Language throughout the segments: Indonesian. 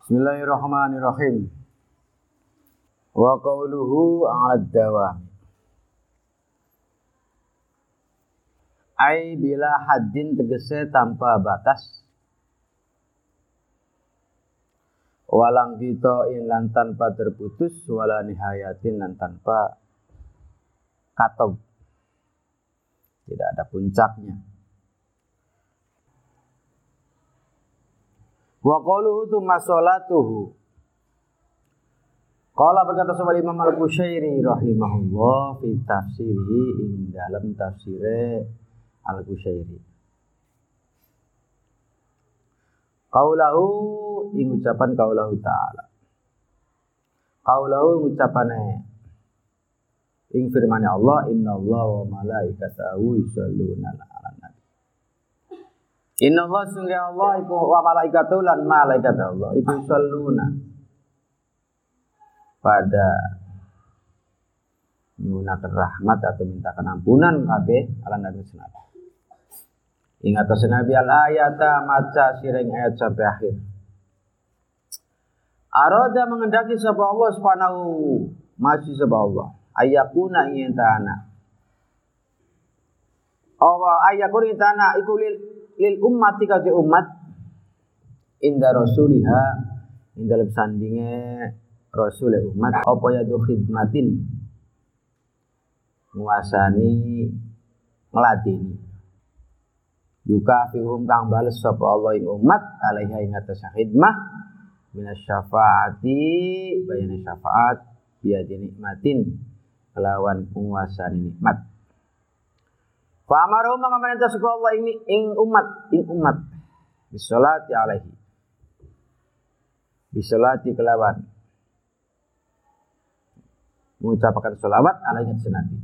Bismillahirrahmanirrahim. Wa qawluhu 'ala dawam. Ai bila haddin tegese tanpa batas. Walang kita lan tanpa terputus wala nihayatin lan tanpa katog. Tidak ada puncaknya. Wa qaluhu tsumma salatuhu. Qala berkata sebuah Imam Al-Qushairi rahimahullah fi tafsirihi ing dalam tafsire Al-Qushairi. Qaulahu ing ucapan qaulahu ta'ala. Qaulahu ucapane ing firman Allah inna Allah wa malaikatahu yusalluna Inna Allah sungguh Allah iku wa malaikatu lan malaikat Allah iku salluna pada nyunakan rahmat atau mintakan ampunan kabeh ala nabi senabi. Ingat senabi al ayata maca sireng ayat sampai akhir. Arada mengendaki sapa Allah subhanahu masih sapa Allah. Ayakuna ingin tanah. Allah ayakuna ingin tanah iku lil lil ummati kati umat. Inda rasuliha ing dalam sandinge rasul umat. Apa ya do khidmatin? Nguasani ngladeni yuka fihum kang bales sapa Allah ing umat alaiha ing atas khidmah. Minas syafaati bayana syafaat biadi nikmatin. Kelawan penguasaan nikmat Fa amaru mengamankan sapa Allah ini ing umat ing umat bisolati alaihi. Bisolati kelawan mengucapkan salawat alaihi nabi.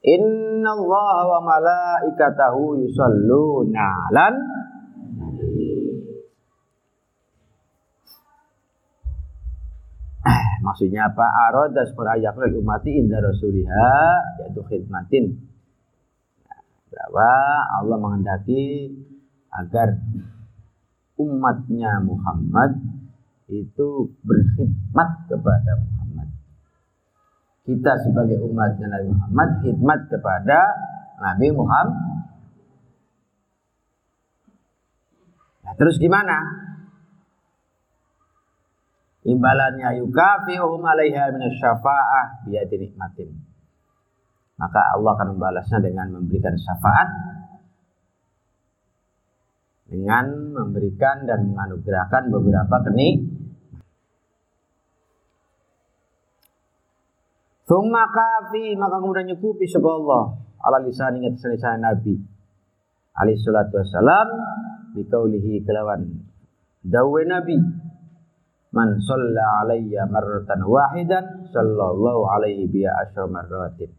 Inna Allah wa malaikatahu yusalluna 'alan Maksudnya apa? Arada ayat umati inda rasuliha yaitu khidmatin. Bahwa Allah menghendaki agar umatnya Muhammad itu berkhidmat kepada Muhammad. Kita sebagai umatnya Nabi Muhammad khidmat kepada Nabi Muhammad. Nah, terus gimana? Imbalannya yukafihum alaiha minasyafa'ah biyadi nikmatin. Maka Allah akan membalasnya dengan memberikan syafaat dengan memberikan dan menganugerahkan beberapa kenik. Thumma kafi maka kemudian nyukupi sapa Allah. Ala lisan ingat lisan Nabi. Alaihi salatu wassalam biqaulihi kelawan dawe Nabi Man shalla alayya marratan wahidan sallallahu alaihi bi asyra marratin.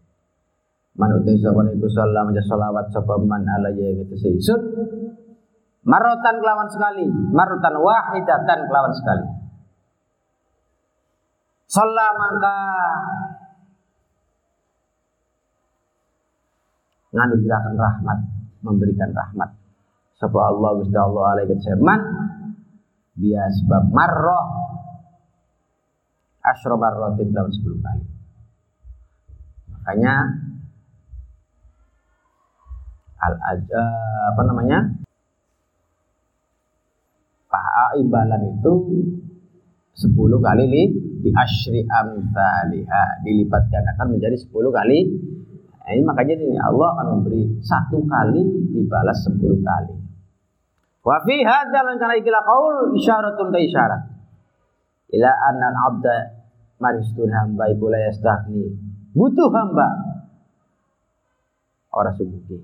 Man utai sapa niku shalla maca selawat sapa man alayya gitu seisun. Marratan kelawan sekali, marratan wahidatan kelawan sekali. Shalla mangka nganugerahkan rahmat, memberikan rahmat. Sapa Allah Gusti Allah alaihi man bias sebab marroh asyro marrotin dalam sepuluh kali. Makanya al aja apa namanya? Paha imbalan itu sepuluh kali li di asyri amthaliha. Dilipat gandakan menjadi sepuluh kali. Nah, ini makanya ini Allah akan memberi satu kali dibalas sepuluh kali Wa fi hadzal lan kana ikila qaul isyaratun ta isyarat. Ila anna al-abda maristun hamba iku la yastaghni. Butuh hamba. Ora subuki.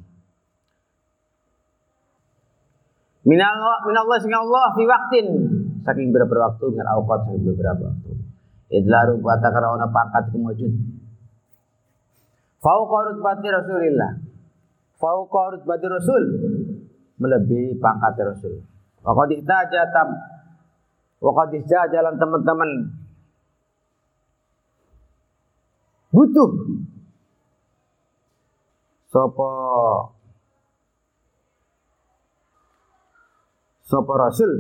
Minal minallah sing Allah fi waktin saking beberapa waktu dengan awqat saking beberapa waktu. Idlaru kata karena ona pangkat kemujud. Fauqa rutbati Rasulillah. Fauqa rutbati Rasul melebihi pangkat Rasul. Waqad ihtaja tam waqad jalan teman-teman. Butuh. Sopo sapa rasul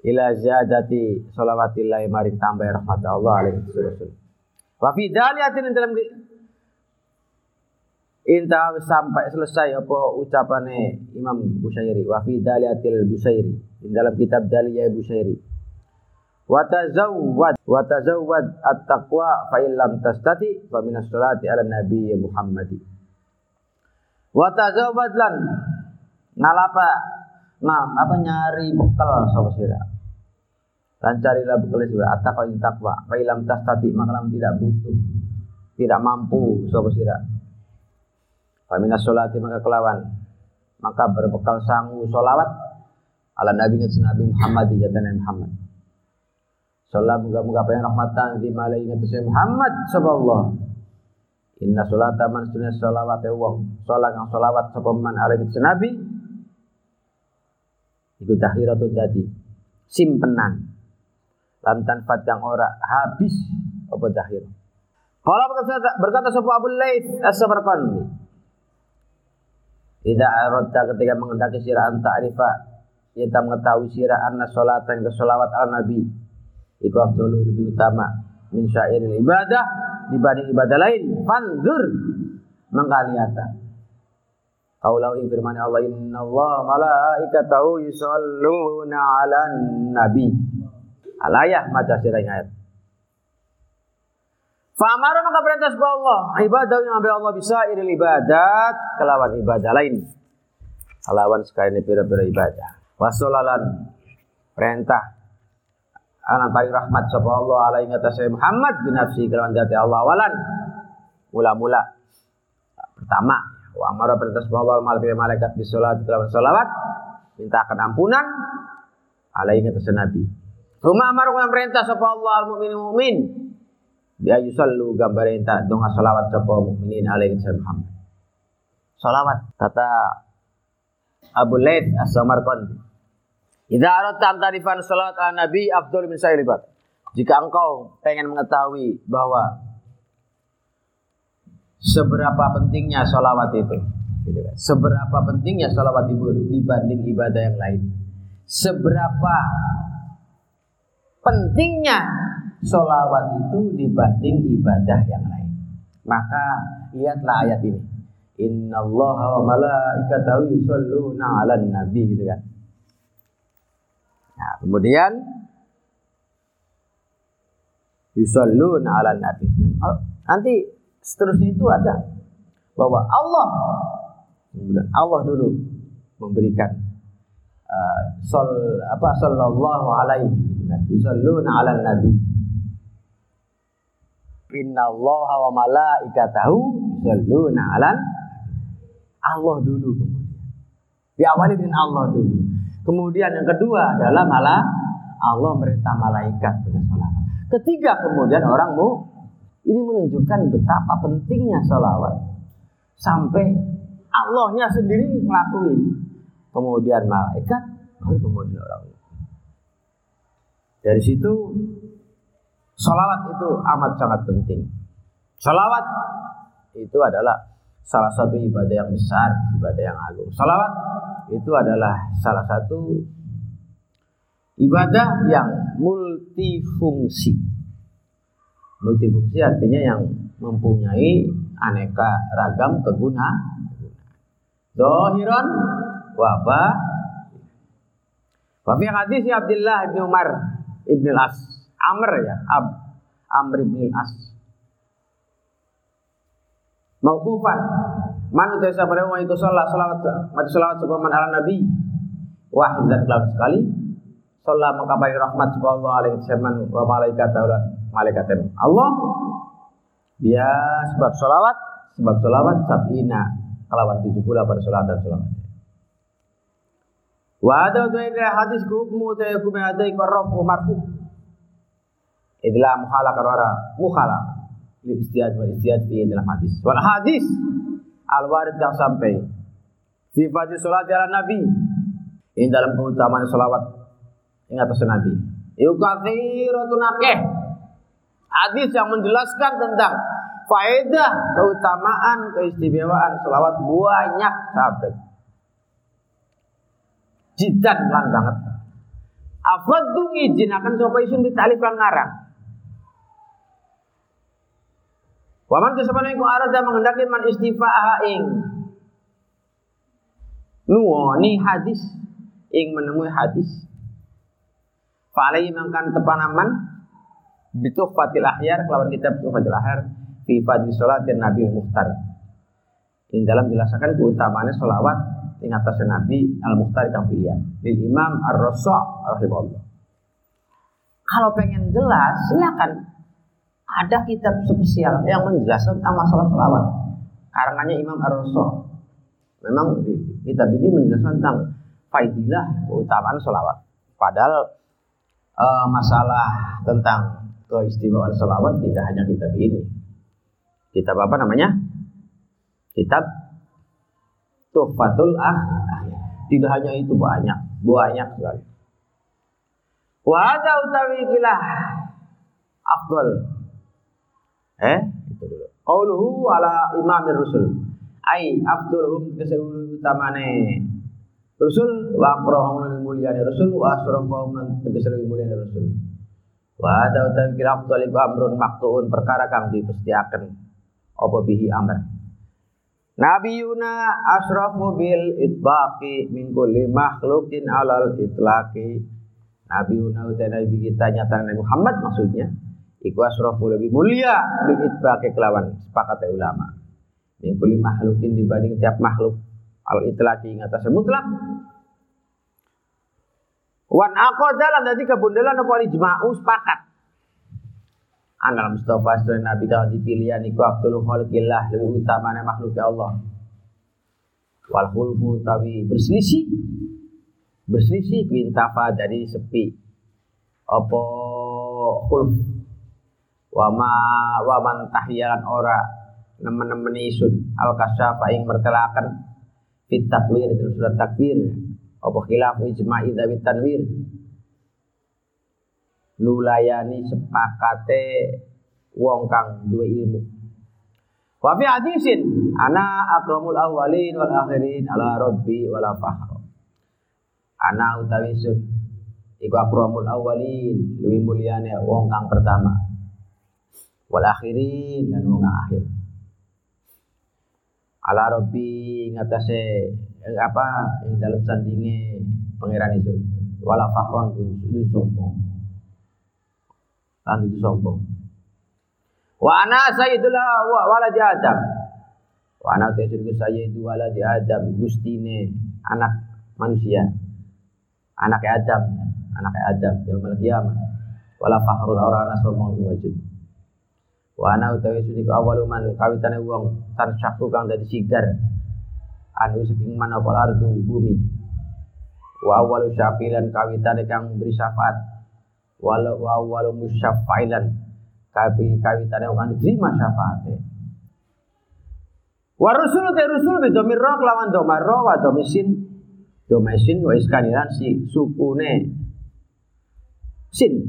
ila ziyadati sholawatillahi maring tambah rahmat Allah alaihi rasul. Wa fi daliatin dalam Inta sampai selesai apa ucapane Imam Busairi wa fi daliatil Busairi dalam kitab Daliyah Busairi. Wa tazawwad wa tazawwad at-taqwa fa illam tastati fa minas salati ala nabi Muhammadi. Wa tazawwad lan ngalapa nah apa nyari bekal sapa sira? Dan carilah bekal sira. Ataqwa ing takwa fa illam tastati maka tidak butuh tidak mampu sapa sira. Famina sholati maka kelawan. Maka berbekal sangu solawat ala Nabi Nabi Muhammad di jatan Muhammad. Salam muga-muga yang rahmatan di malai ngatus Muhammad sallallahu Inna sholata man sunna sholawat ya wong sholat yang sholawat sapa man alaihi Nabi itu tahiratu jadi simpenan. Lantan fat yang ora habis apa tahir. Kalau berkata berkata sapa Abu Laits as-Samarqandi Ida ketika mengendaki sirah anta arifa kita mengetahui sirah anna sholat yang kesolawat al nabi. Iku afdalu lebih utama min syairil ibadah dibanding ibadah lain. Fanzur mengkaliata Kaulau ing firman Allah inna Allah malaikatahu yusalluna ala nabi alayah maca sirah ayat Fa'amara maka perintah sebuah Allah. Ibadah yang ambil Allah bisa ini ibadat. Kelawan ibadah lain. Kelawan sekali ini pira-pira ibadah. Wasolalan. Perintah. Anak paling rahmat sebuah Allah alaihi atas Muhammad bin nafsi kelawan jati Allah walan. Mula-mula. Pertama. Wa amara perintah sebuah Allah malaikat malaikat bisolat kelawan solawat. Mintakan ampunan. Alaihi atas Nabi. Rumah amar perintah sebuah Allah al-mu'min mu'min Dia yusallu gambar enta donga salawat sapa mukminin alaihi Muhammad. Salawat kata Abu Laid As-Samarqandi. Idza aradta an tarifan salawat ala nabi afdal min sa'il Jika engkau pengen mengetahui bahwa seberapa pentingnya salawat itu, gitu kan. Seberapa pentingnya salawat itu dibanding ibadah yang lain. Seberapa pentingnya solawat itu dibanding ibadah yang lain. Maka lihatlah ayat ini. Inna Allah wa malaikatahu yusalluna ala nabi gitu kan. Nah, kemudian yusalluna ala nabi. Oh, nanti seterusnya itu ada bahwa Allah Allah dulu memberikan uh, sol apa sallallahu alaihi gitu kan. Yusalluna ala nabi Inna Allah wa malaikatahu yusalluna 'alan Allah dulu kemudian. Diawali dengan Allah dulu. Kemudian yang kedua adalah malah Allah merintah malaikat bersolawat. Ketiga kemudian orang mau ini menunjukkan betapa pentingnya sholawat sampai Allahnya sendiri ngelakuin. Kemudian malaikat, baru kemudian orang. Dari situ Salawat itu amat sangat penting. Salawat itu adalah salah satu ibadah yang besar, ibadah yang agung. Salawat itu adalah salah satu ibadah yang multifungsi. Multifungsi artinya yang mempunyai aneka ragam keguna. Dohiron wabah. Wafi hadis Abdullah bin Umar ibn al-As Amr ya, Ab, Amr bin As. Mauqufan. Man utai pada wa itu sholat salawat mati salawat sebab man ala nabi wahid dan kelam sekali sholat mengkabari rahmat Allah alaihi saman wa malaikat dan malaikat Allah? Dia sebab salawat sebab salawat sabina kelawan 70 pada salat dan salawat wa ada hadis hukum utai hukum ada ikarraf marfu. Adalah muhala karara muhala li istiyad wal istiyad fi dalam hadis. Wal hadis al warid yang sampai. Fi fadil salat ala nabi. Ini dalam keutamaan salawat ingat atas nabi. Yukathiratun akeh hadis yang menjelaskan tentang faedah, keutamaan, keistimewaan selawat banyak sahabat. Jidan lan banget. Afaddu izin akan sapa isun ditalif lan ngarang. Waman kesempatan iku arada menghendaki man istifa'a ing nuwoni hadis ing menemui hadis. Falai mangkan tepanaman bituh fatil ahyar kelawan kitab bituh fatil ahyar fi fadli dan Nabi Muhtar. Ini dalam jelaskan keutamaannya sholawat ing atas Nabi Al Muhtar kang pilihan. Lil Imam Ar Rasul rahimahullah. Kalau pengen jelas silakan ada kitab spesial yang menjelaskan tentang masalah sholawat. Karangannya Imam Ar Rasul. Memang kitab ini menjelaskan tentang faidilah keutamaan sholawat. Padahal uh, masalah tentang keistimewaan sholawat tidak hanya kitab ini Kitab apa namanya? Kitab Tuhfatul Ah. Tidak hanya itu banyak, banyak sekali. Wa utawi kilah afdal. Eh, itu dulu. Qauluhu ala imamir rusul. Ai afdaluhum keseulu utamane Rasul wa aqrahum mulyane Rasul wa asrafahum tegese mulyane Rasul. Wa ada utawi kila afdal iku amrun maktuun perkara kang dipestiaken apa bihi amr? Nabiyuna asrafu bil itbaqi min kulli makhlukin alal itlaqi. Nabiyuna utai nabi kita nyata Nabi Muhammad maksudnya Iku asrafu lebih mulia bil itbaqi kelawan sepakat ulama. Min kulli makhlukin dibanding tiap makhluk. Al itlaqi ing atas mutlak Wan aqadalan dadi kebundelan apa ijma'u sepakat. Anal Mustafa sedaya Nabi kalau dipilihan iku Abdul Khalqillah lebih utamanya makhluk Allah. Wal khulfu tawi berselisih. Berselisih kuintafa dari sepi. Apa khulf? Wa ma wa man tahyalan ora nemen-nemen isun al kasyafa ing mertelakan. Fit takwir terus takwir apa khilaf ijma'i dawit tanwir nulayani sepakate wong kang duwe ilmu. Wa fi hadisin ana akramul awwalin wal akhirin ala rabbi wala fakhra. Ana utawi sun iku akramul awwalin luwih mulyane wong kang pertama. Wal akhirin dan wong akhir. Ala rabbi ngatasé apa ing dalam sandinge pangeran itu wala fakhron kudu sombong kan itu sombong. Wa ana sayyidul wa waladi Adam. Wa ana sayyidul sayyidu waladi Adam gustine anak manusia. Anak Adam, anak Adam yaumul qiyamah. Wala fakhrul orang sombong wajud. Wa ana utawi sudik awalu man kawitane wong tan syaku kang dadi sigar. Anu saking manapal ardu bumi. Wa awalu syafilan kawitane kang beri syafaat. Walau wa walau musyafailan kabi kawitane kan diterima syafaate wa rusul te rusul bi domir ro lawan domar ro wa domisin domisin wa iskaniran si sukune. Sin.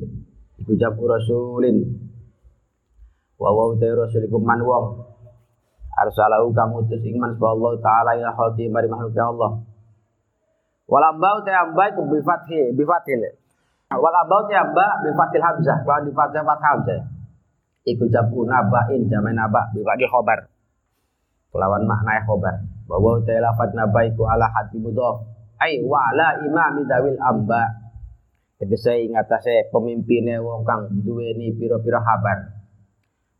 Iku jamu rasulin. Wa wa te rasul man wong arsalahu kamu utus iman sebab Allah taala ila khalqi mari makhluk ya Allah walambau te ambai ku bi fathi bi fathil Wal abaut ya mbak bi fatil hamzah. Kalau di fatil fat hamzah. Iku jabu nabain jamin nabak bi fatil khobar. Kelawan makna khobar. Bahwa utai lafad nabaiku ala hati mudhof. Ai wa ala imami dawil amba. saya ingat saya pemimpinnya wong kang duweni piro-piro kabar.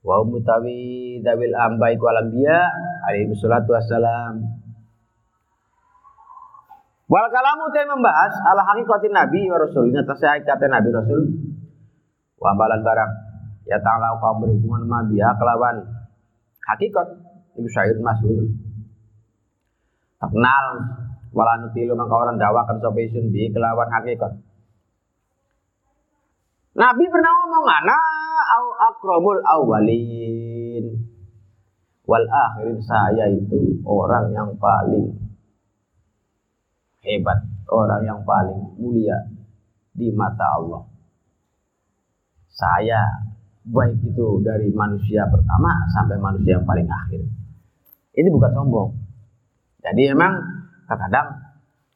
Wa mutawi dawil amba iku alambiya alaihi salatu wassalam. Wal kalamu teh membahas ala hakikatin Nabi wa Rasul. Saya hakikatin Nabi Rasul. Wa amalan barang. Ya ta'ala kaum berhubungan sama biya kelawan hakikat. Itu syair masyhur. Terkenal wala nutilu maka orang sapa isun bi kelawan hakikat. Nabi pernah ngomong ana au akromul awalin wal akhirin saya itu orang yang paling hebat, orang yang paling mulia di mata Allah. Saya baik itu dari manusia pertama sampai manusia yang paling akhir. Ini bukan sombong. Jadi memang terkadang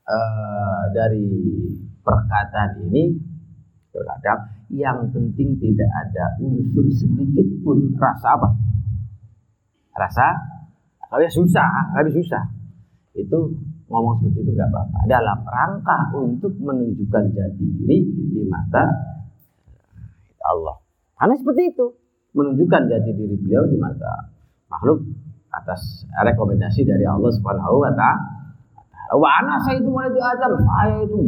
eh, dari perkataan ini terkadang yang penting tidak ada unsur sedikit pun rasa apa? Rasa kalau ya susah, tapi susah. Itu ngomong seperti itu nggak apa-apa. Dalam rangka untuk menunjukkan jati diri di mata Allah. Karena seperti itu menunjukkan jati diri beliau di mata makhluk atas rekomendasi dari Allah Subhanahu wa taala. Wa ana saya itu mulai Adam, saya itu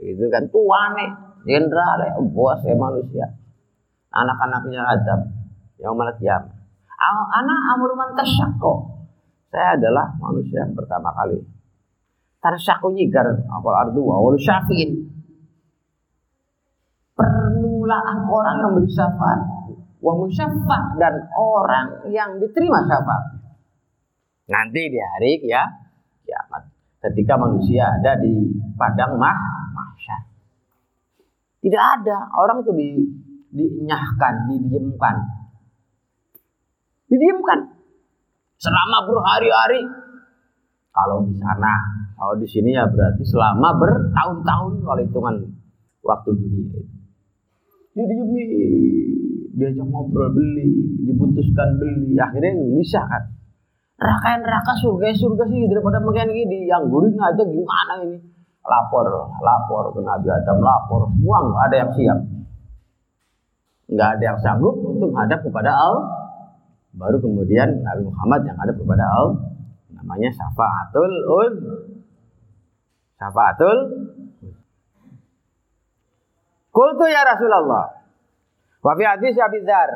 itu kan tuane, jenderal, bos ya manusia. Anak-anaknya Adam yang malah kiamat. Anak amru man Saya adalah manusia yang pertama kali. Tarsyaku nyigar apal ardu wa syafin. Permulaan orang yang beri syafaat wa dan orang yang diterima syafaat. Nanti di hari ya kiamat ketika manusia ada di padang mah. Tidak ada orang itu di dinyahkan, didiamkan. Didiamkan selama berhari-hari. Kalau di sana, kalau di sini ya berarti selama bertahun-tahun kalau hitungan waktu dunia. Didiami, diajak ngobrol beli, diputuskan beli, akhirnya bisa kan neraka neraka surga surga sih daripada makan gini yang gurih aja gimana ini lapor lapor ke Nabi Adam lapor. Semua nggak ada yang siap. Nggak ada yang sanggup untuk hadap kepada Allah. Baru kemudian Nabi Muhammad yang hadap kepada Allah. Namanya syafaatul ud. Syafaatul Kultu ya Rasulullah. Wa fi hadis Abi Dzar.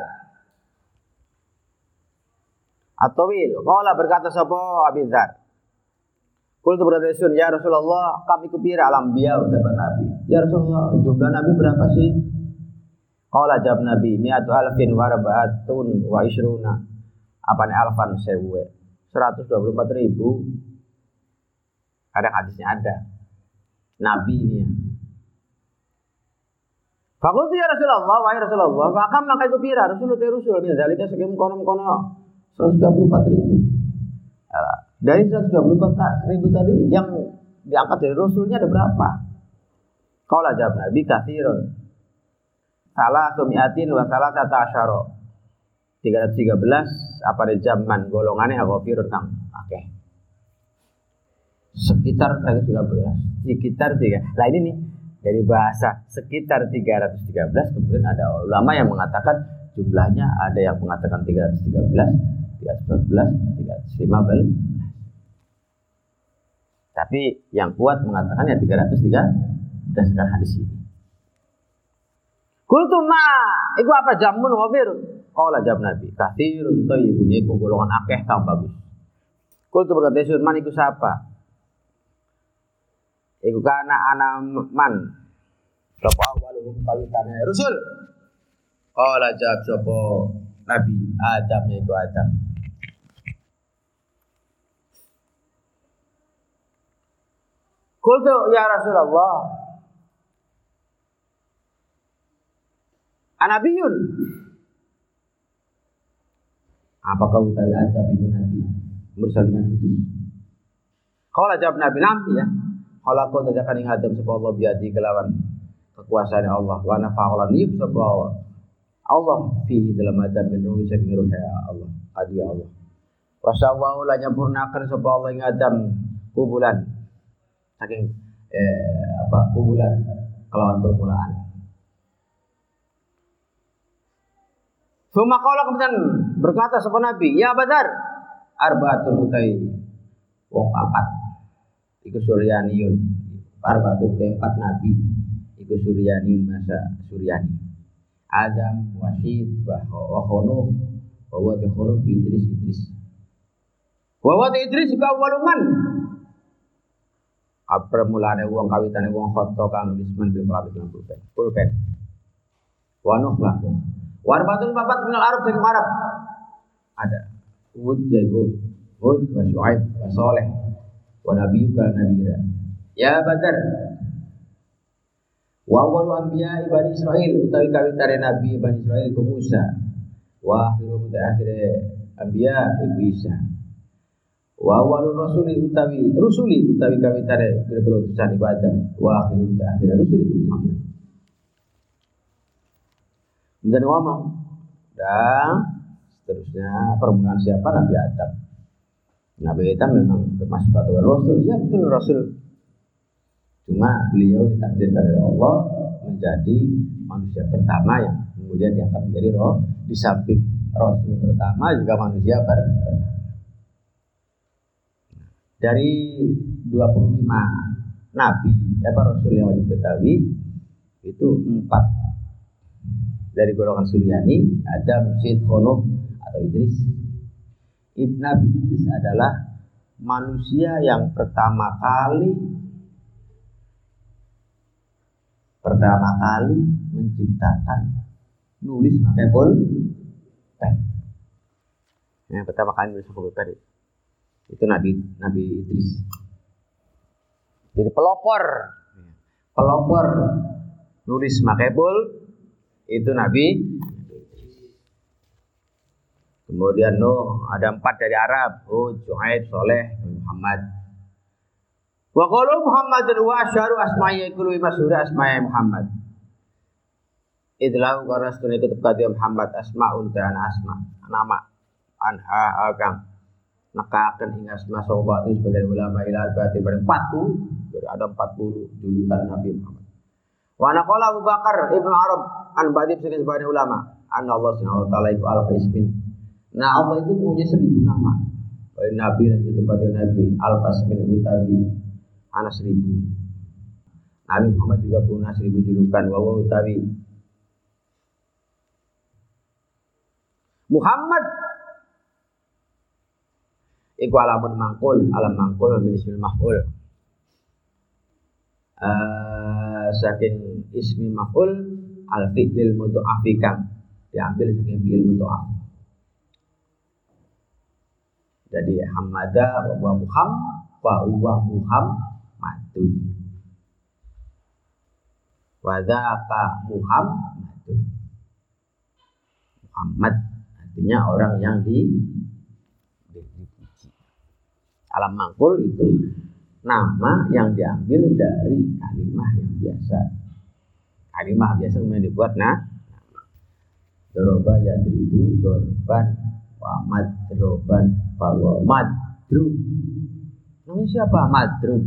At-Tawil. Qala berkata sapa Abi Dzar. Qultu sun ya Rasulullah, kami kupira alam biya udah Nabi. Ya Rasulullah, jumlah Nabi berapa sih? Qala jawab Nabi, mi'atu alfin wa rabaatun wa isruna. Apa nih alfan sewe? 124 ribu. Kadang hadisnya ada. Nabi ini ya. Fakultu ya Rasulullah, wahai Rasulullah, fakam maka itu pira, Rasulullah Rasul, min zalika sekim kono-kono 124 ribu. Nah, dari 124 ribu tadi yang diangkat dari Rasulnya ada berapa? Kaulah jawab Nabi kathirun. Salah sumiatin wa salah tata asyara. 313 apa di zaman golongannya agofirun kang. Oke. Sekitar 313. Sekitar tiga. Nah ini nih dari bahasa sekitar 313 kemudian ada ulama yang mengatakan jumlahnya ada yang mengatakan 313 314, 315. Tapi yang kuat mengatakan ya 303 berdasarkan hadis ini. Kultu ma, itu apa jamun wafir? Kaulah jawab Nabi, kathirun toyibun, iku golongan akeh kang bagus. Kultu berkata Yesus, man iku siapa? Iku kana ana man. Sapa awaluhum kawitane Rasul. Kaulah jawab sapa Nabi Adam iku Adam. Kultu ya Rasulullah. Anabiyun. Apa kau tahu ada ibu Nabi? Mursalin itu. Kalau Nabi Nabi ya. Kalau kau tidak akan ingat sebab Allah biadi kelawan kekuasaan Allah. Wa nafa'ala niyub sebab Allah fi dalam adam min ruhi saking ruhi Allah. Adi Allah. Wa sawwa'u la nyampurnakan sebab Allah ing Adam kubulan saking eh, apa unggulan kelawan permulaan. Suma kala kemudian berkata sapa Nabi, "Ya Badar, arbaatun utai wong papat. Iku Suryaniun. Arbaatun tempat Nabi. Iku Suryaniun masa Suryani. Adam, Wasid, wa Khonuh, wa Idris Idris. Wa Idris ka waluman mulane wong kawitane wong khoto kang nulisman bil qalbi lan pulpen. Pulpen. Wanuh lah. Warbatun papat minal Arab sing Arab. Ada. Hud jago. Hud wa Syuaib wa Saleh. Wa Nabi nabira. Ya Badar. Wa walu anbiya Bani Israel utawi kawitane nabi Bani Israel ku Musa. Wa akhiru mutaakhire anbiya ibu Isa. Wa walu rasuli utawi rusuli utawi kawitane pira-pira utusan iku Adam. Wa akhiru mutaakhire rusuli Muhammad. Dan ngomong dan seterusnya permulaan siapa Nabi Adam. Nabi Adam memang termasuk kategori Rasul, ya betul Rasul Cuma beliau ditakdirkan oleh Allah menjadi manusia pertama yang kemudian diangkat menjadi roh di samping Rasul pertama juga manusia pertama. Dari 25 nabi apa rasul yang wajib ketahui itu empat dari golongan Suryani Adam, Syed, Khonoh atau Idris. Nabi Idris adalah manusia yang pertama kali pertama kali menciptakan nulis pakai pulpen. Yang pertama kali nulis pakai pulpen itu Nabi Nabi Idris. Jadi pelopor, pelopor nulis pakai pul itu Nabi. Kemudian Nuh ada empat dari Arab, Hud, Shu'aib, Soleh, Muhammad. Wa qalu Muhammadun wa asyaru asma'i kullu masyhur asma'i Muhammad. Idlahu karena setune ketep kati Muhammad asma'un dan asma nama anha agang nekakan hingga asma sobat itu sebagai ulama ila arba'ati pada 40 jadi ada 40 julukan Nabi Muhammad. Wa naqala Abu Bakar Ibnu Arab an ba'di sebagai ulama anna Allah Subhanahu wa taala iku alfa ismin. Nah Allah itu punya seribu nama. Oleh Nabi dan ketepatnya Nabi alfa ismin utawi anak seribu. Nabi Muhammad juga punya seribu julukan wawa utawi Muhammad Iku alamun mangkul, alam mangkul min ismil maf'ul. Uh, saking ismi maf'ul al fi'lil mutu'afikang diambil saking fi'il mutu'af. Jadi hamada wa muham wa huwa muham Muhammadun. Wadaka Muhammadun. Muhammad artinya orang yang di. Alam mangkul itu nama yang diambil dari kalimah yang biasa. Kalimah biasa kemudian dibuat nah Doroba ya dribu dorban wa madroban wa madrub. Namanya siapa? Madrub.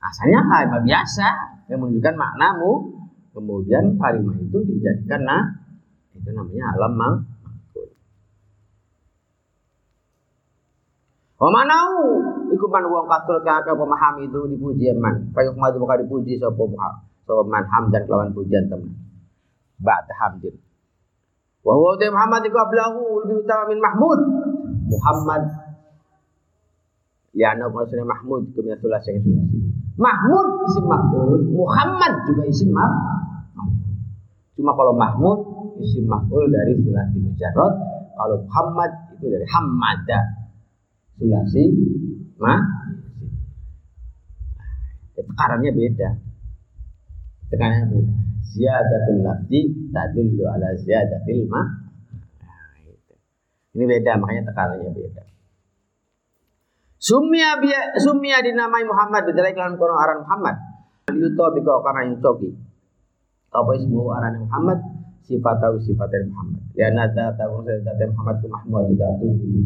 Asalnya kalimat biasa yang menunjukkan maknamu. Kemudian kalimat itu dijadikan nah itu namanya alam mang Wa manau iku man wong kasrut kakek pemaham itu dipuji man. Kayuk madu buka dipuji sapa sapa man hamdan kelawan pujian teman. Ba'da hamdin. Wa huwa Muhammad iku ablahu lebih utama min Mahmud. Muhammad Ya ana maksudnya Mahmud kumya sulas yang sulas. Mahmud isim maf'ul, Muhammad juga isim maf'ul. Cuma kalau Mahmud isim maf'ul dari sulasi mujarrad, kalau Muhammad itu dari Hamada. Sulasi ma Tekarannya beda. Tekanannya beda. Ziyadatul lafzi tadullu ala ziyadatil ma. Nah, itu. Ini beda, makanya tekarannya beda. Sumia biya sumia dinamai Muhammad didelai kelan kono aran Muhammad. Yuto biko karena yang coki. Apa ismu aran Muhammad sifat tahu sifat Muhammad. Ya nada tahu saya Muhammad ke Mahmud tidak dipuji.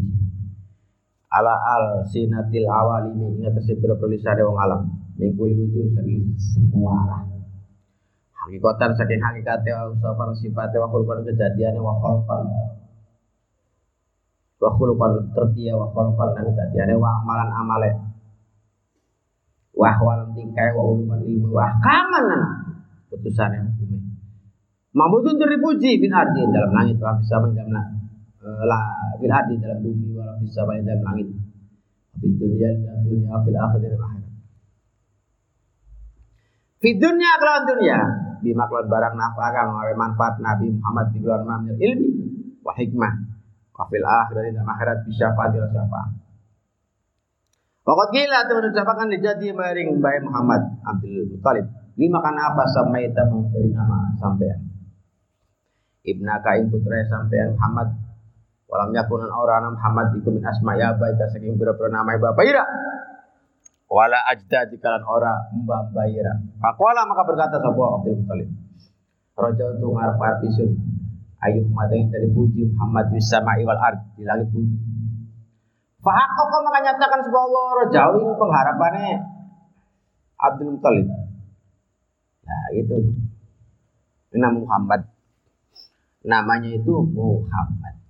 Ala al sinatil awalimi ingat tersebut tulisan wong alam. Mingkuli wujud saking semua arah. Hakikatan saking hakikatnya wa usapan sifatnya wa kulkan kejadiannya wa kulkan wa khuluqan tertia wa khuluqan lan tatiane wa amalan amale wa ahwalan tingkai wa uluman ilmu wa ahkaman putusan yang hukum Mabudun terpuji fil ardi dalam langit wa sama dalam eh, la fil ardi dalam bumi fis sama dalam langit fil dunia dalam dunia fil akhir dalam akhirat Fid dunia kelawan dunia bima kelawan barang nafkah kang manfaat Nabi Muhammad bi mamir ilmi wa hikmah Wafil akhirat dalam akhirat bisa fadil syafaat. Waktu gila teman ucapakan dijadi maring Mbak Muhammad Abdul Muttalib Lima karena apa sampai kita memberi nama sampean? Ibna Kain putra sampean Muhammad Walam yakunan orang Muhammad iku min asma ya baik saking pira-pira nama bapak ira. Wala ajda dikalan ora mbah ira. Pakola maka berkata sapa Abdul Muthalib. Raja tu ngarep-arep isun. Ayuh madang dari puji Muhammad di sama iwal ard di langit bumi. Fahakok maka nyatakan sebuah Allah rajawi pengharapannya Abdul Muthalib. Nah itu. Ini nama Muhammad. Namanya itu Muhammad.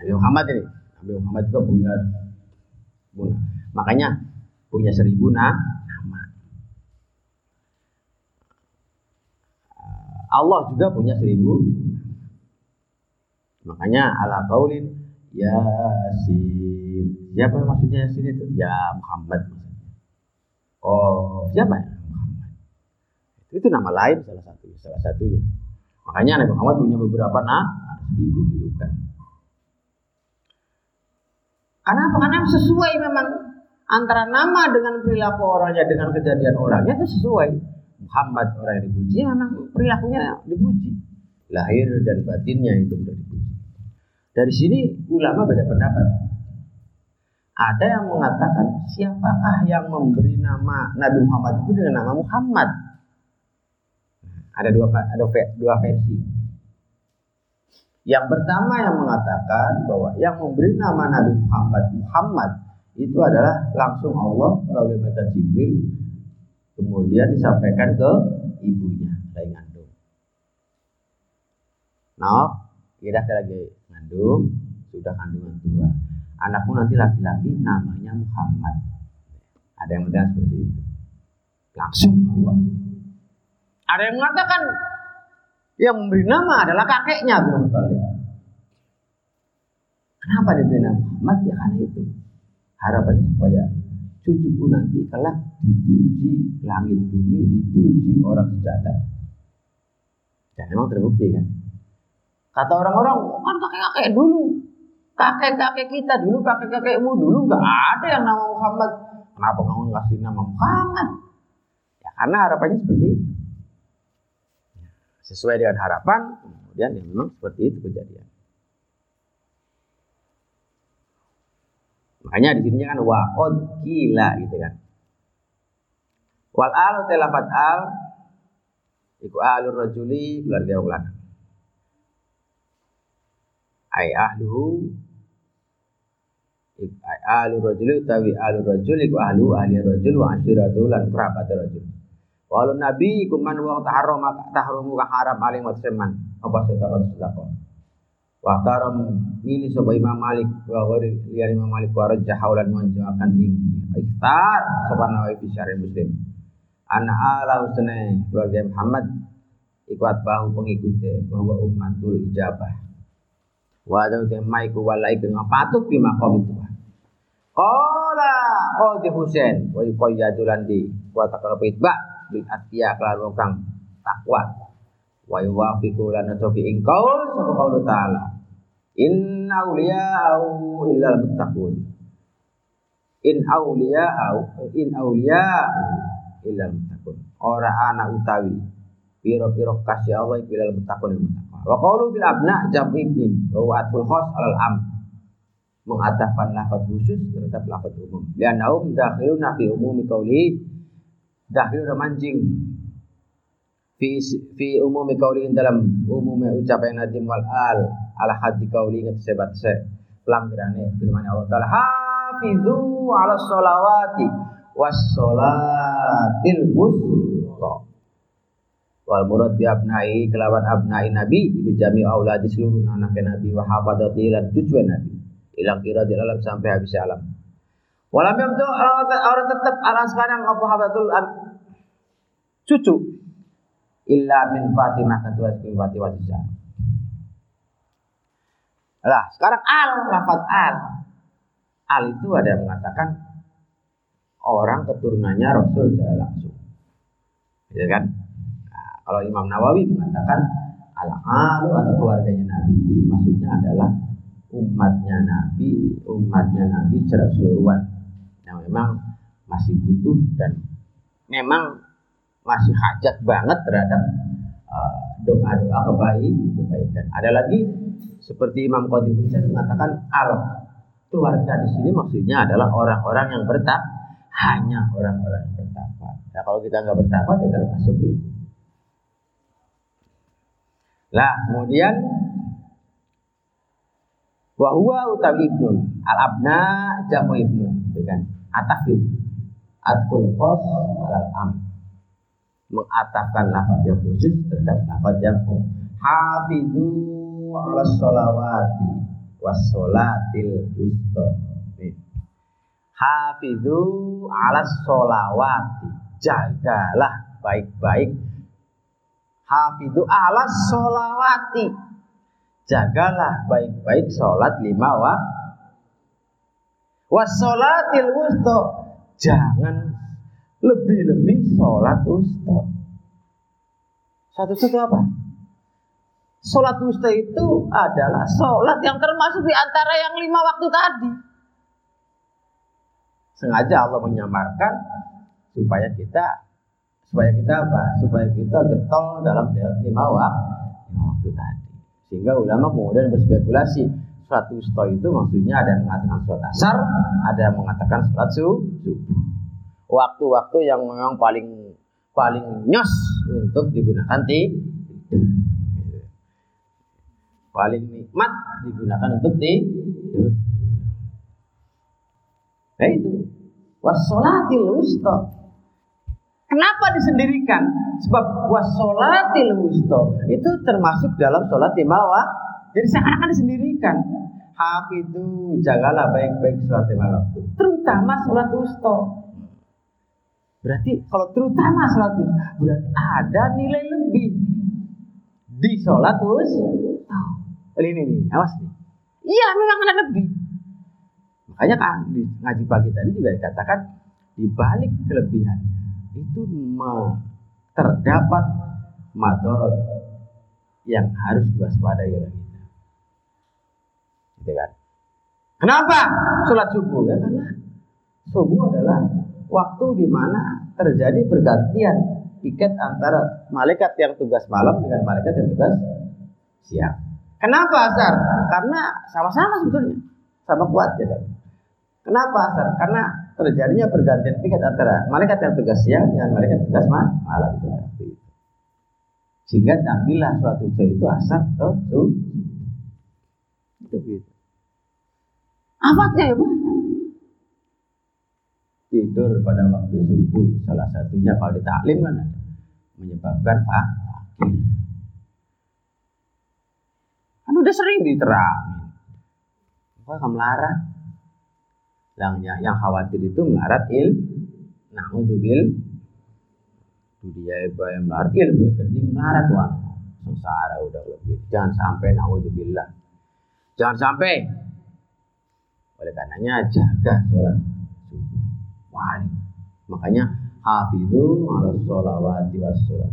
Nabi Muhammad ini. Nabi Muhammad juga punya punya. Makanya punya seribu nama. Allah juga punya seribu. Makanya ala kaulin Yasin. Siapa maksudnya Yasin itu? Ya Muhammad Oh, siapa ya? Itu nama lain salah satu, salah satunya. Makanya Nabi Muhammad punya beberapa nama, seribu julukan. Karena apa? Karena sesuai memang antara nama dengan perilaku orangnya dengan kejadian orangnya itu sesuai. Muhammad orang yang dipuji memang perilakunya dipuji. Lahir dan batinnya itu sudah dipuji. Dari sini ulama beda pendapat. Ada yang mengatakan siapakah yang memberi nama Nabi Muhammad itu dengan nama Muhammad? Ada dua ada dua versi. Yang pertama yang mengatakan bahwa yang memberi nama Nabi Muhammad Muhammad itu adalah langsung Allah melalui malaikat Jibril kemudian disampaikan ke ibunya lagi ngandung. Nah, kira lagi ngandung, sudah kandungan tua. Anakmu nanti laki-laki namanya Muhammad. Ada yang mengatakan seperti itu. Langsung Allah. Ada yang mengatakan yang memberi nama adalah kakeknya Abdul Muthalib. Kenapa diberi nama Muhammad? Ya karena itu. Harapannya supaya cucuku nanti kelak dipuji langit bumi, dipuji orang sejagat. Dan memang terbukti kan. Kata orang-orang, kan kakek-kakek dulu. Kakek-kakek kita dulu, kakek-kakekmu dulu nggak ada yang nama Muhammad. Kenapa kamu ngasih nama Muhammad? Ya karena harapannya seperti itu sesuai dengan harapan, kemudian ya memang seperti itu kejadian. Makanya di sini kan waqad gila gitu kan. Wal alu telafat al iku alur rajuli keluarga wong lanang. Ai ahluhu ai alu rajuli utawi alu rajuli iku ahlu ahli rajul wa ashiratu lan kerabat rajul. Walau nabi kuman wong tahrum tahrumu ka haram alim wa seman apa sedekah sedekah. Wa taram mili sapa Imam Malik wa ghairi liya Imam Malik wa rajah haulan menjawakan ing iftar sapa nawawi syarih Muslim. Ana ala usne keluarga Muhammad ikut bahu pengikutnya bahwa umatul ijabah. Wa ada temai ku walai ke ngapatut di makom itu. Qala Qadi Husain wa yuqayyadul di wa taqrabu itba' bil atqiya kelan wong kang takwa wa yuwafiqu lan tobi ing qaul sapa qaul taala. Inna au illal muttaqun. In auliya au in auliya illal muttaqun. Ora ana utawi piro-piro kasih Allah ilal muttaqun yang muttaqwa wa qaulu fil abna jam ibnin wa atul khos alal am. Mengatafkan lafaz khusus terhadap lafaz umum. Lianahum dakhiluna fi umumi qauli dahil udah mancing. Fi fi umumi kauli dalam umumnya ucapan nadim wal al ala hati kauli ingat sebat se pelanggarannya firman Allah taala hafizu ala sholawati was sholatil wusta wal murad bi abnai kelawan abnai nabi iku jami auladi seluruh anak nabi wa hafadati lan cucu nabi ilang kira di alam sampai habis alam. Walam yabdu orang tetap ala sekarang apa habatul cucu illa min Fatimah ketua min Fatimah Zahra. Lah, sekarang al lafaz al. Al itu ada yang mengatakan orang keturunannya Rasul secara langsung. Ya kan? Nah, kalau Imam Nawawi mengatakan al alu atau keluarganya Nabi maksudnya adalah umatnya Nabi, umatnya Nabi secara keseluruhan yang memang masih butuh dan memang masih hajat banget terhadap uh, doa-doa uh, kebaik, kebaikan. Ada lagi seperti Imam Qadhi Husain mengatakan al keluarga di sini maksudnya adalah orang-orang yang bertak hanya orang-orang yang bertakwa. Nah kalau kita nggak bertakwa kita termasuk itu. Lah kemudian wahwa utawi ibnun al abna jamu ibnun itu kan atafid atkul khos al am mengatafkan lafaz yang khusus terhadap lafaz yang hafizu ala sholawati was sholatil wusta. Hafizu ala sholawati. Jagalah baik-baik. Hafizu ala sholawati. Jagalah baik-baik sholat lima waktu wasolatil wusta. Jangan lebih-lebih sholat wusta. Satu-satu apa? Sholat wusta itu adalah sholat yang termasuk di antara yang lima waktu tadi. Sengaja Allah menyamarkan supaya kita supaya kita apa? Supaya kita getol dalam lima waktu tadi. Sehingga ulama kemudian berspekulasi sholat wusta itu maksudnya ada yang mengatakan sholat asar, ada yang mengatakan sholat subuh waktu-waktu yang memang paling paling nyos untuk digunakan tidur. Paling nikmat digunakan untuk tidur. Nah itu. Wassolatil wusta. Kenapa disendirikan? Sebab wassolatil wusta itu termasuk dalam sholat lima Jadi seakan-akan disendirikan. Hafidhu, jagalah baik-baik sholat lima waktu. Terutama sholat wusta. Berarti kalau terutama sholat wusta berarti ada nilai lebih di sholat wusta. Oh, ini nih, awas nih. Iya, memang ada lebih. Makanya kan di ngaji pagi tadi juga dikatakan di balik kelebihannya itu terdapat madorot yang harus diwaspadai oleh kita. Gitu kan? Kenapa sholat subuh? Ya karena subuh adalah waktu di mana terjadi pergantian tiket antara malaikat yang tugas malam dengan malaikat yang tugas siang. Kenapa asar? Karena sama-sama sebetulnya, sama kuat ya. Kenapa asar? Karena terjadinya pergantian tiket antara malaikat yang tugas siang dengan malaikat tugas malam itu. Sehingga ambillah suatu itu asar atau itu. Itu gitu. Ya tidur pada waktu subuh. Salah satunya kalau di taklim kan menyebabkan fakir. Kan udah sering diterangin. Apa kamu melarat. Yang, yang khawatir itu melarat il nah untuk bil dia ibu yang melarat ilmu keting melarat wan. Sengsara udah lebih. Jangan sampai naudzubillah. Jangan sampai. Oleh karenanya jaga sholat wali. Makanya hafizu ala sholawati was sholat.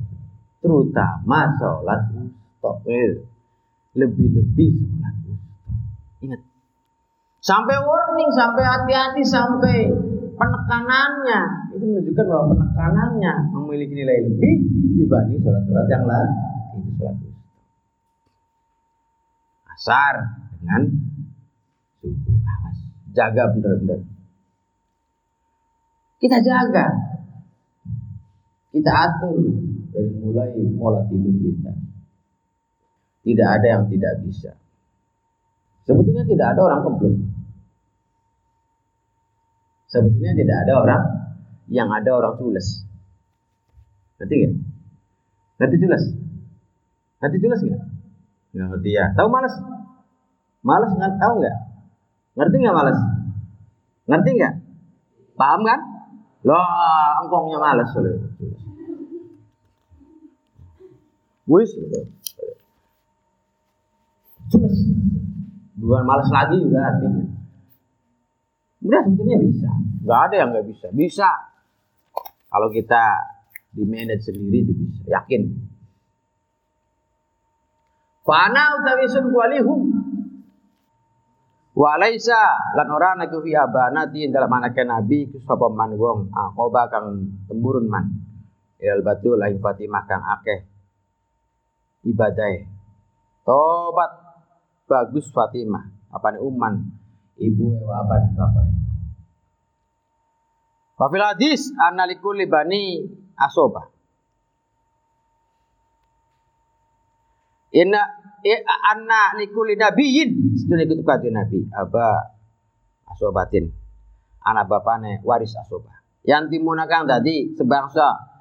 Terutama sholat wusta. Lebih-lebih sholat wusta. Ingat. Sampai warning, sampai hati-hati, sampai penekanannya. Itu menunjukkan bahwa penekanannya memiliki nilai lebih dibanding sholat-sholat yang lain. Itu sholat. Asar dengan subuh. Jaga benar-benar kita jaga. Kita atur dari mulai pola tidur kita. Tidak ada yang tidak bisa. Sebetulnya tidak ada orang keblok. Sebetulnya tidak ada orang yang ada orang tulis. Ngerti nggak? Ngerti tulis? Ngerti tulis nggak? Nggak ngerti ya. Tahu malas? Malas nggak? Tahu nggak? Ngerti nggak malas? Ngerti nggak? Paham kan? Lah, engkongnya males loh. Wis. Jelas. Bukan males lagi juga artinya. Udah sebetulnya bisa. Gak ada yang gak bisa. Bisa. Kalau kita di manage sendiri itu bisa. Yakin. Fana utawi sun kualihum Walaisa lan ora ana ku fi abanati dalam anake nabi ku sapa man wong akoba kang temburun man. ilal batu lain Fatimah kang akeh ibadah tobat bagus Fatimah apa nih uman ibu ewa apa nih bapak Wafil hadis analikul libani asoba. Inna anna likuli nabiyin. Sedune kutu kadu nabi. Aba asobatin anak bapane waris asoba yang timuna kang tadi sebangsa.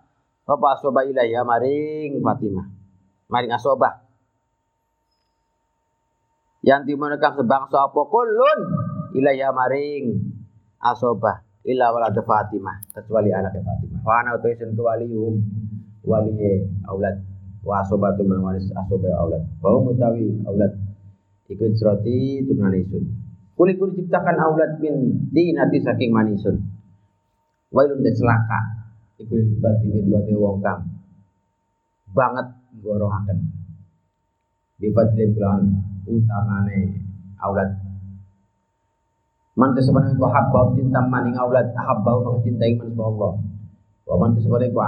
Bapak asoba ilaiya maring Fatimah. Maring asoba yang timuna sebangsa apa? Kulun ilaiya maring asoba illa walad Fatimah. Kecuali anaknya Fatimah. Wa ana utaisun kewaliyum wali aulad wa asobatu man waris asoba aulad bahwa mutawi aulad ikut surati turunan isun. Kuli kuli ciptakan aulad min dinati saking manisun. Wailun dan celaka. Ikut bati bin bati wong kang banget gorohaken bifadlim kelawan utamane aulad Man tasabana ko habba cinta maning aulad habba maka cintai man Allah. Wa man tasabana ko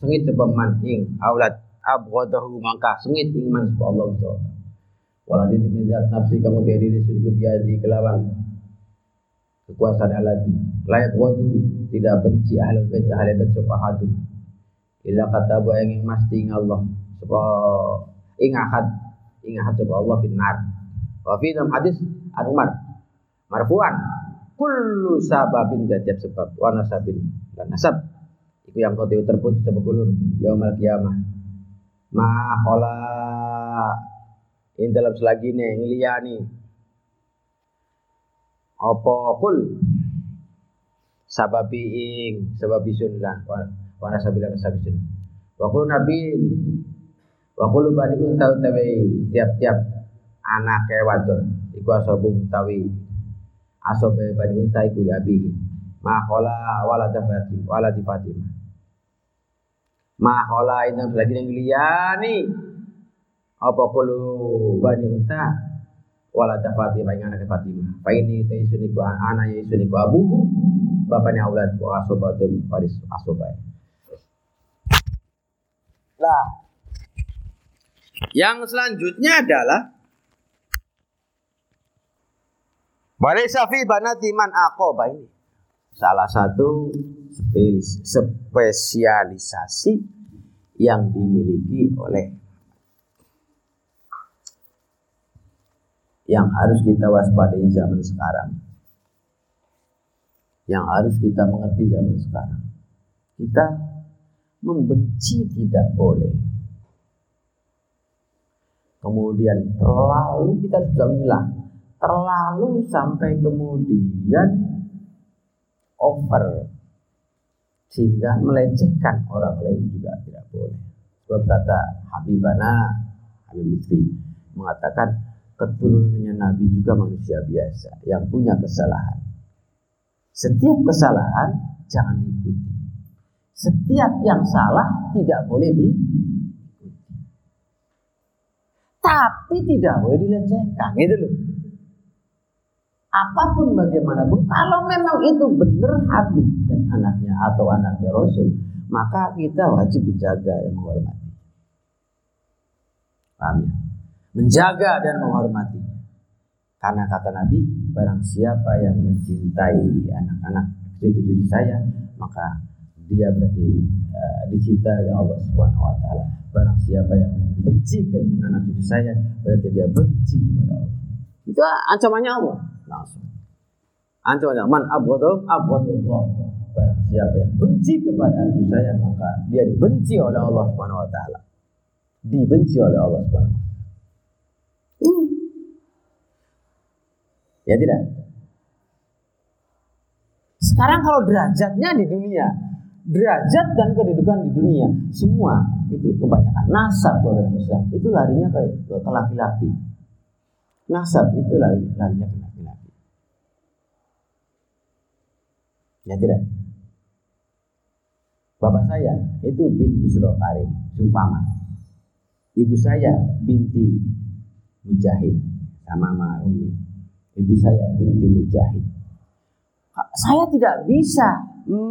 sengit sebab man ing aulad abghadahu maka sengit ing man Allah subhanahu Waladhi timizat nafsi kamu diri suriku biadi kelawan kekuasaan alati layak wadu tidak benci ahli bait ahli bait sopahadu illa kata bu yang masti ing Allah sapa ing ahad ing ahad sapa Allah finnar. Wa fi dalam hadis an Umar marfu'an kullu sababin tiap sebab wa nasabin dan nasab itu yang kau terputus sebegulun yaumal kiamah ma khola in dalam selagi nih ngeliyani apa kul? Sababi ing sababi lah. Wa nasabil nasabisun wa kul nabi wa kul bani tahu tiap-tiap anak wadon. Iku asabu tawi asobe bani unta iku li abihi ma khola wala dafati wala di Fatimah ma khola inam lagi yang liyani apa kulu bani unta wala dafati ma ingana ke Fatimah fa ini ta isuniku ana ya isuniku abu bapaknya aulad wa asobatul faris asobai lah. Yang selanjutnya adalah Walaysa fi banati man aqaba ini. Salah satu spesialisasi yang dimiliki oleh yang harus kita waspadai zaman sekarang. Yang harus kita mengerti zaman sekarang. Kita membenci tidak boleh. Kemudian terlalu kita sudah milah terlalu sampai kemudian over sehingga melecehkan orang lain juga tidak boleh. Sebab kata Habibana Habib Lutfi mengatakan keturunannya Nabi juga manusia biasa yang punya kesalahan. Setiap kesalahan jangan diikuti. Setiap yang salah tidak boleh diikuti. Tapi tidak boleh dilecehkan, gitu loh apa pun bagaimanapun kalau memang itu benar Habib dan anaknya atau anaknya Rasul maka kita wajib menjaga dan menghormati paham ya menjaga dan menghormati karena kata Nabi barang siapa yang mencintai anak-anak cucu-cucu saya maka dia berarti uh, dicintai oleh Allah Subhanahu wa taala. Barang siapa yang benci ke anak cucu saya berarti dia benci kepada Allah. Itu ancamannya Allah langsung. Ancamannya man abghadu abghadullah. Barang siapa yang benci kepada anak saya maka dia dibenci oleh Allah Subhanahu wa taala. Dibenci oleh Allah Subhanahu wa taala. Ini. Ya tidak? Sekarang kalau derajatnya di dunia, derajat dan kedudukan di dunia, semua itu kebanyakan nasab kalau dalam Islam itu larinya ke, ke laki-laki. Nasab itu lari, larinya ke laki-laki. Ya tidak. Bapak saya itu bin Busro Karim, Sumpama. Ibu saya binti Mujahid sama Mama Umi. Ibu saya binti Mujahid. saya tidak bisa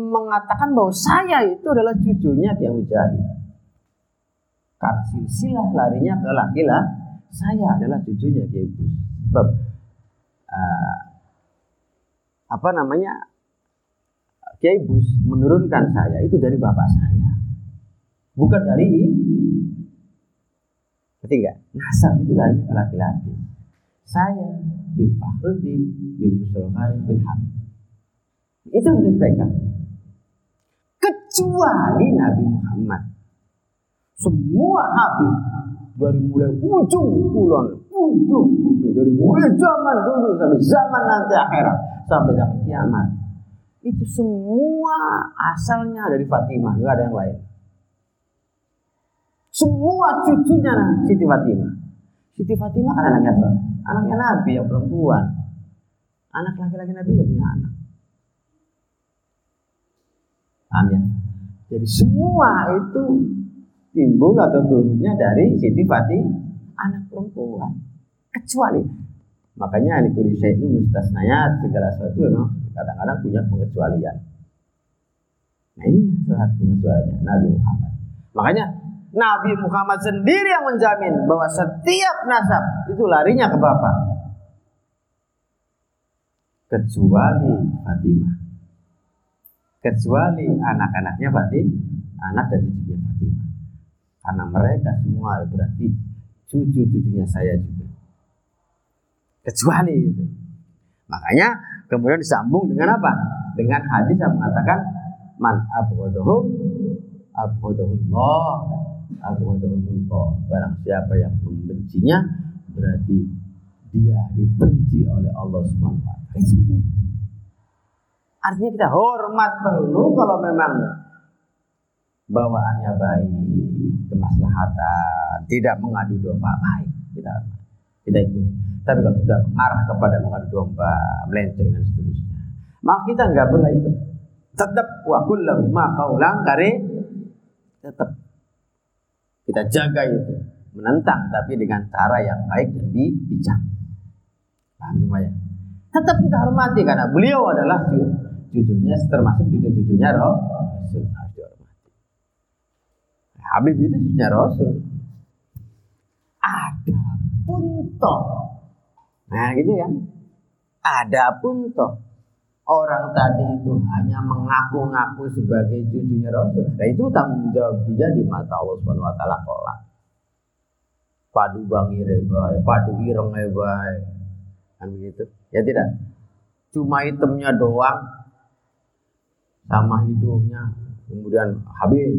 mengatakan bahwa saya itu adalah cucunya Kiai Mujahid. Karena silsilah larinya ke laki-laki, saya adalah cucunya Kiai Sebab uh, apa namanya Kiai Bus menurunkan saya itu dari bapak saya, bukan dari ketiga nasab itu ke laki-laki. Saya bin Fakhruddin bin Musulkari bin Hamid itu yang dipegang. Kecuali Nabi Muhammad. Semua Habib dari mulai ujung kulon, ujung dari mulai zaman dulu sampai zaman nanti akhirat, sampai zaman kiamat. Itu semua asalnya dari Fatimah, nggak ada yang lain. Semua cucunya Siti Fatimah. Siti Fatimah kan anaknya anaknya Nabi yang perempuan. Anak laki-laki Nabi nggak punya anak. Paham ya? Jadi semua itu timbul atau turunnya dari Siti Fatih anak perempuan. Kecuali makanya alikuli itu mustasnayat segala sesuatu memang kadang-kadang punya pengecualian. Nah ini satu pengecualiannya Nabi Muhammad. Makanya Nabi Muhammad sendiri yang menjamin bahwa setiap nasab itu larinya ke bapak. Kecuali Fatimah kecuali anak-anaknya Fatim, anak dan cucunya Fatimah. Karena mereka semua berarti cucu-cucunya saya juga. Kecuali itu. Makanya kemudian disambung dengan apa? Dengan hadis yang mengatakan man abghadahum abghadahullah abghadahullah. Barang siapa yang membencinya berarti dia dibenci oleh Allah Subhanahu wa taala. Artinya kita hormat perlu kalau memang bawaannya baik, kemaslahatan, tidak mengadu domba baik, kita kita ikut. Tapi kalau sudah mengarah kepada mengadu domba, melenceng dan seterusnya, maka kita nggak boleh ikut. Tetap wa kullahu ma qaulan kare tetap kita jaga itu, menentang tapi dengan cara yang baik dan bijak. Paham ya? Tetap kita hormati karena beliau adalah cucunya termasuk cucu-cucunya Rasul harus. Habib itu cucunya Rasul. Ada pun toh. Nah gitu ya. Ada pun toh. Orang tadi itu hanya mengaku-ngaku sebagai cucunya Rasul. Nah itu tanggung jawab dia di mata Allah Subhanahu wa taala kelak. Padu bangi rebai, padu ireng rebai. Kan begitu? Ya tidak. Cuma itemnya doang, sama hidungnya kemudian Habib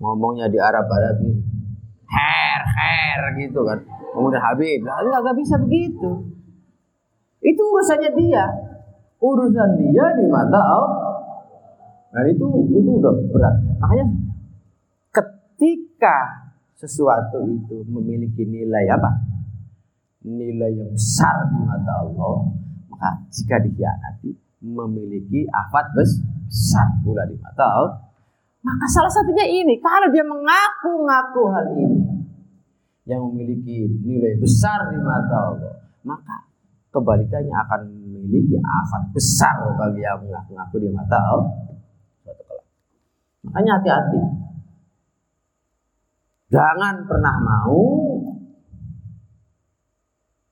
ngomongnya di Arab Arabin her her gitu kan kemudian Habib lah nggak nggak bisa begitu. Itu urusannya dia. Urusan dia di mata Allah dan itu itu udah berat. Makanya ketika sesuatu itu memiliki nilai apa? Nilai yang besar di mata Allah maka jika dikhianati memiliki afat besar pula di mata Allah. Maka salah satunya ini, kalau dia mengaku-ngaku hal ini yang memiliki nilai besar di mata Allah, maka kebalikannya akan memiliki afat besar bagi yang mengaku-ngaku di mata Allah. Makanya hati-hati. Jangan pernah mau.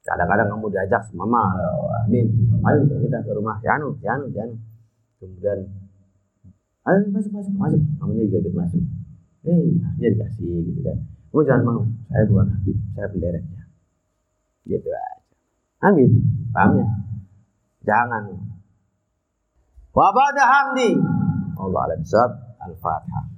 Kadang-kadang kamu diajak mama Habib ayo kita ke rumah. Yanu Yanu Yanu kemudian ayo masuk masuk masuk. Kamunya juga ikut masuk. Eh akhirnya dikasih gitu kan kamu jangan mau. Saya bukan Habib saya pendereknya. Gitu aja. Kan gitu paham ya? Jangan. Wa ba'da hamdi. Allah al-fatihah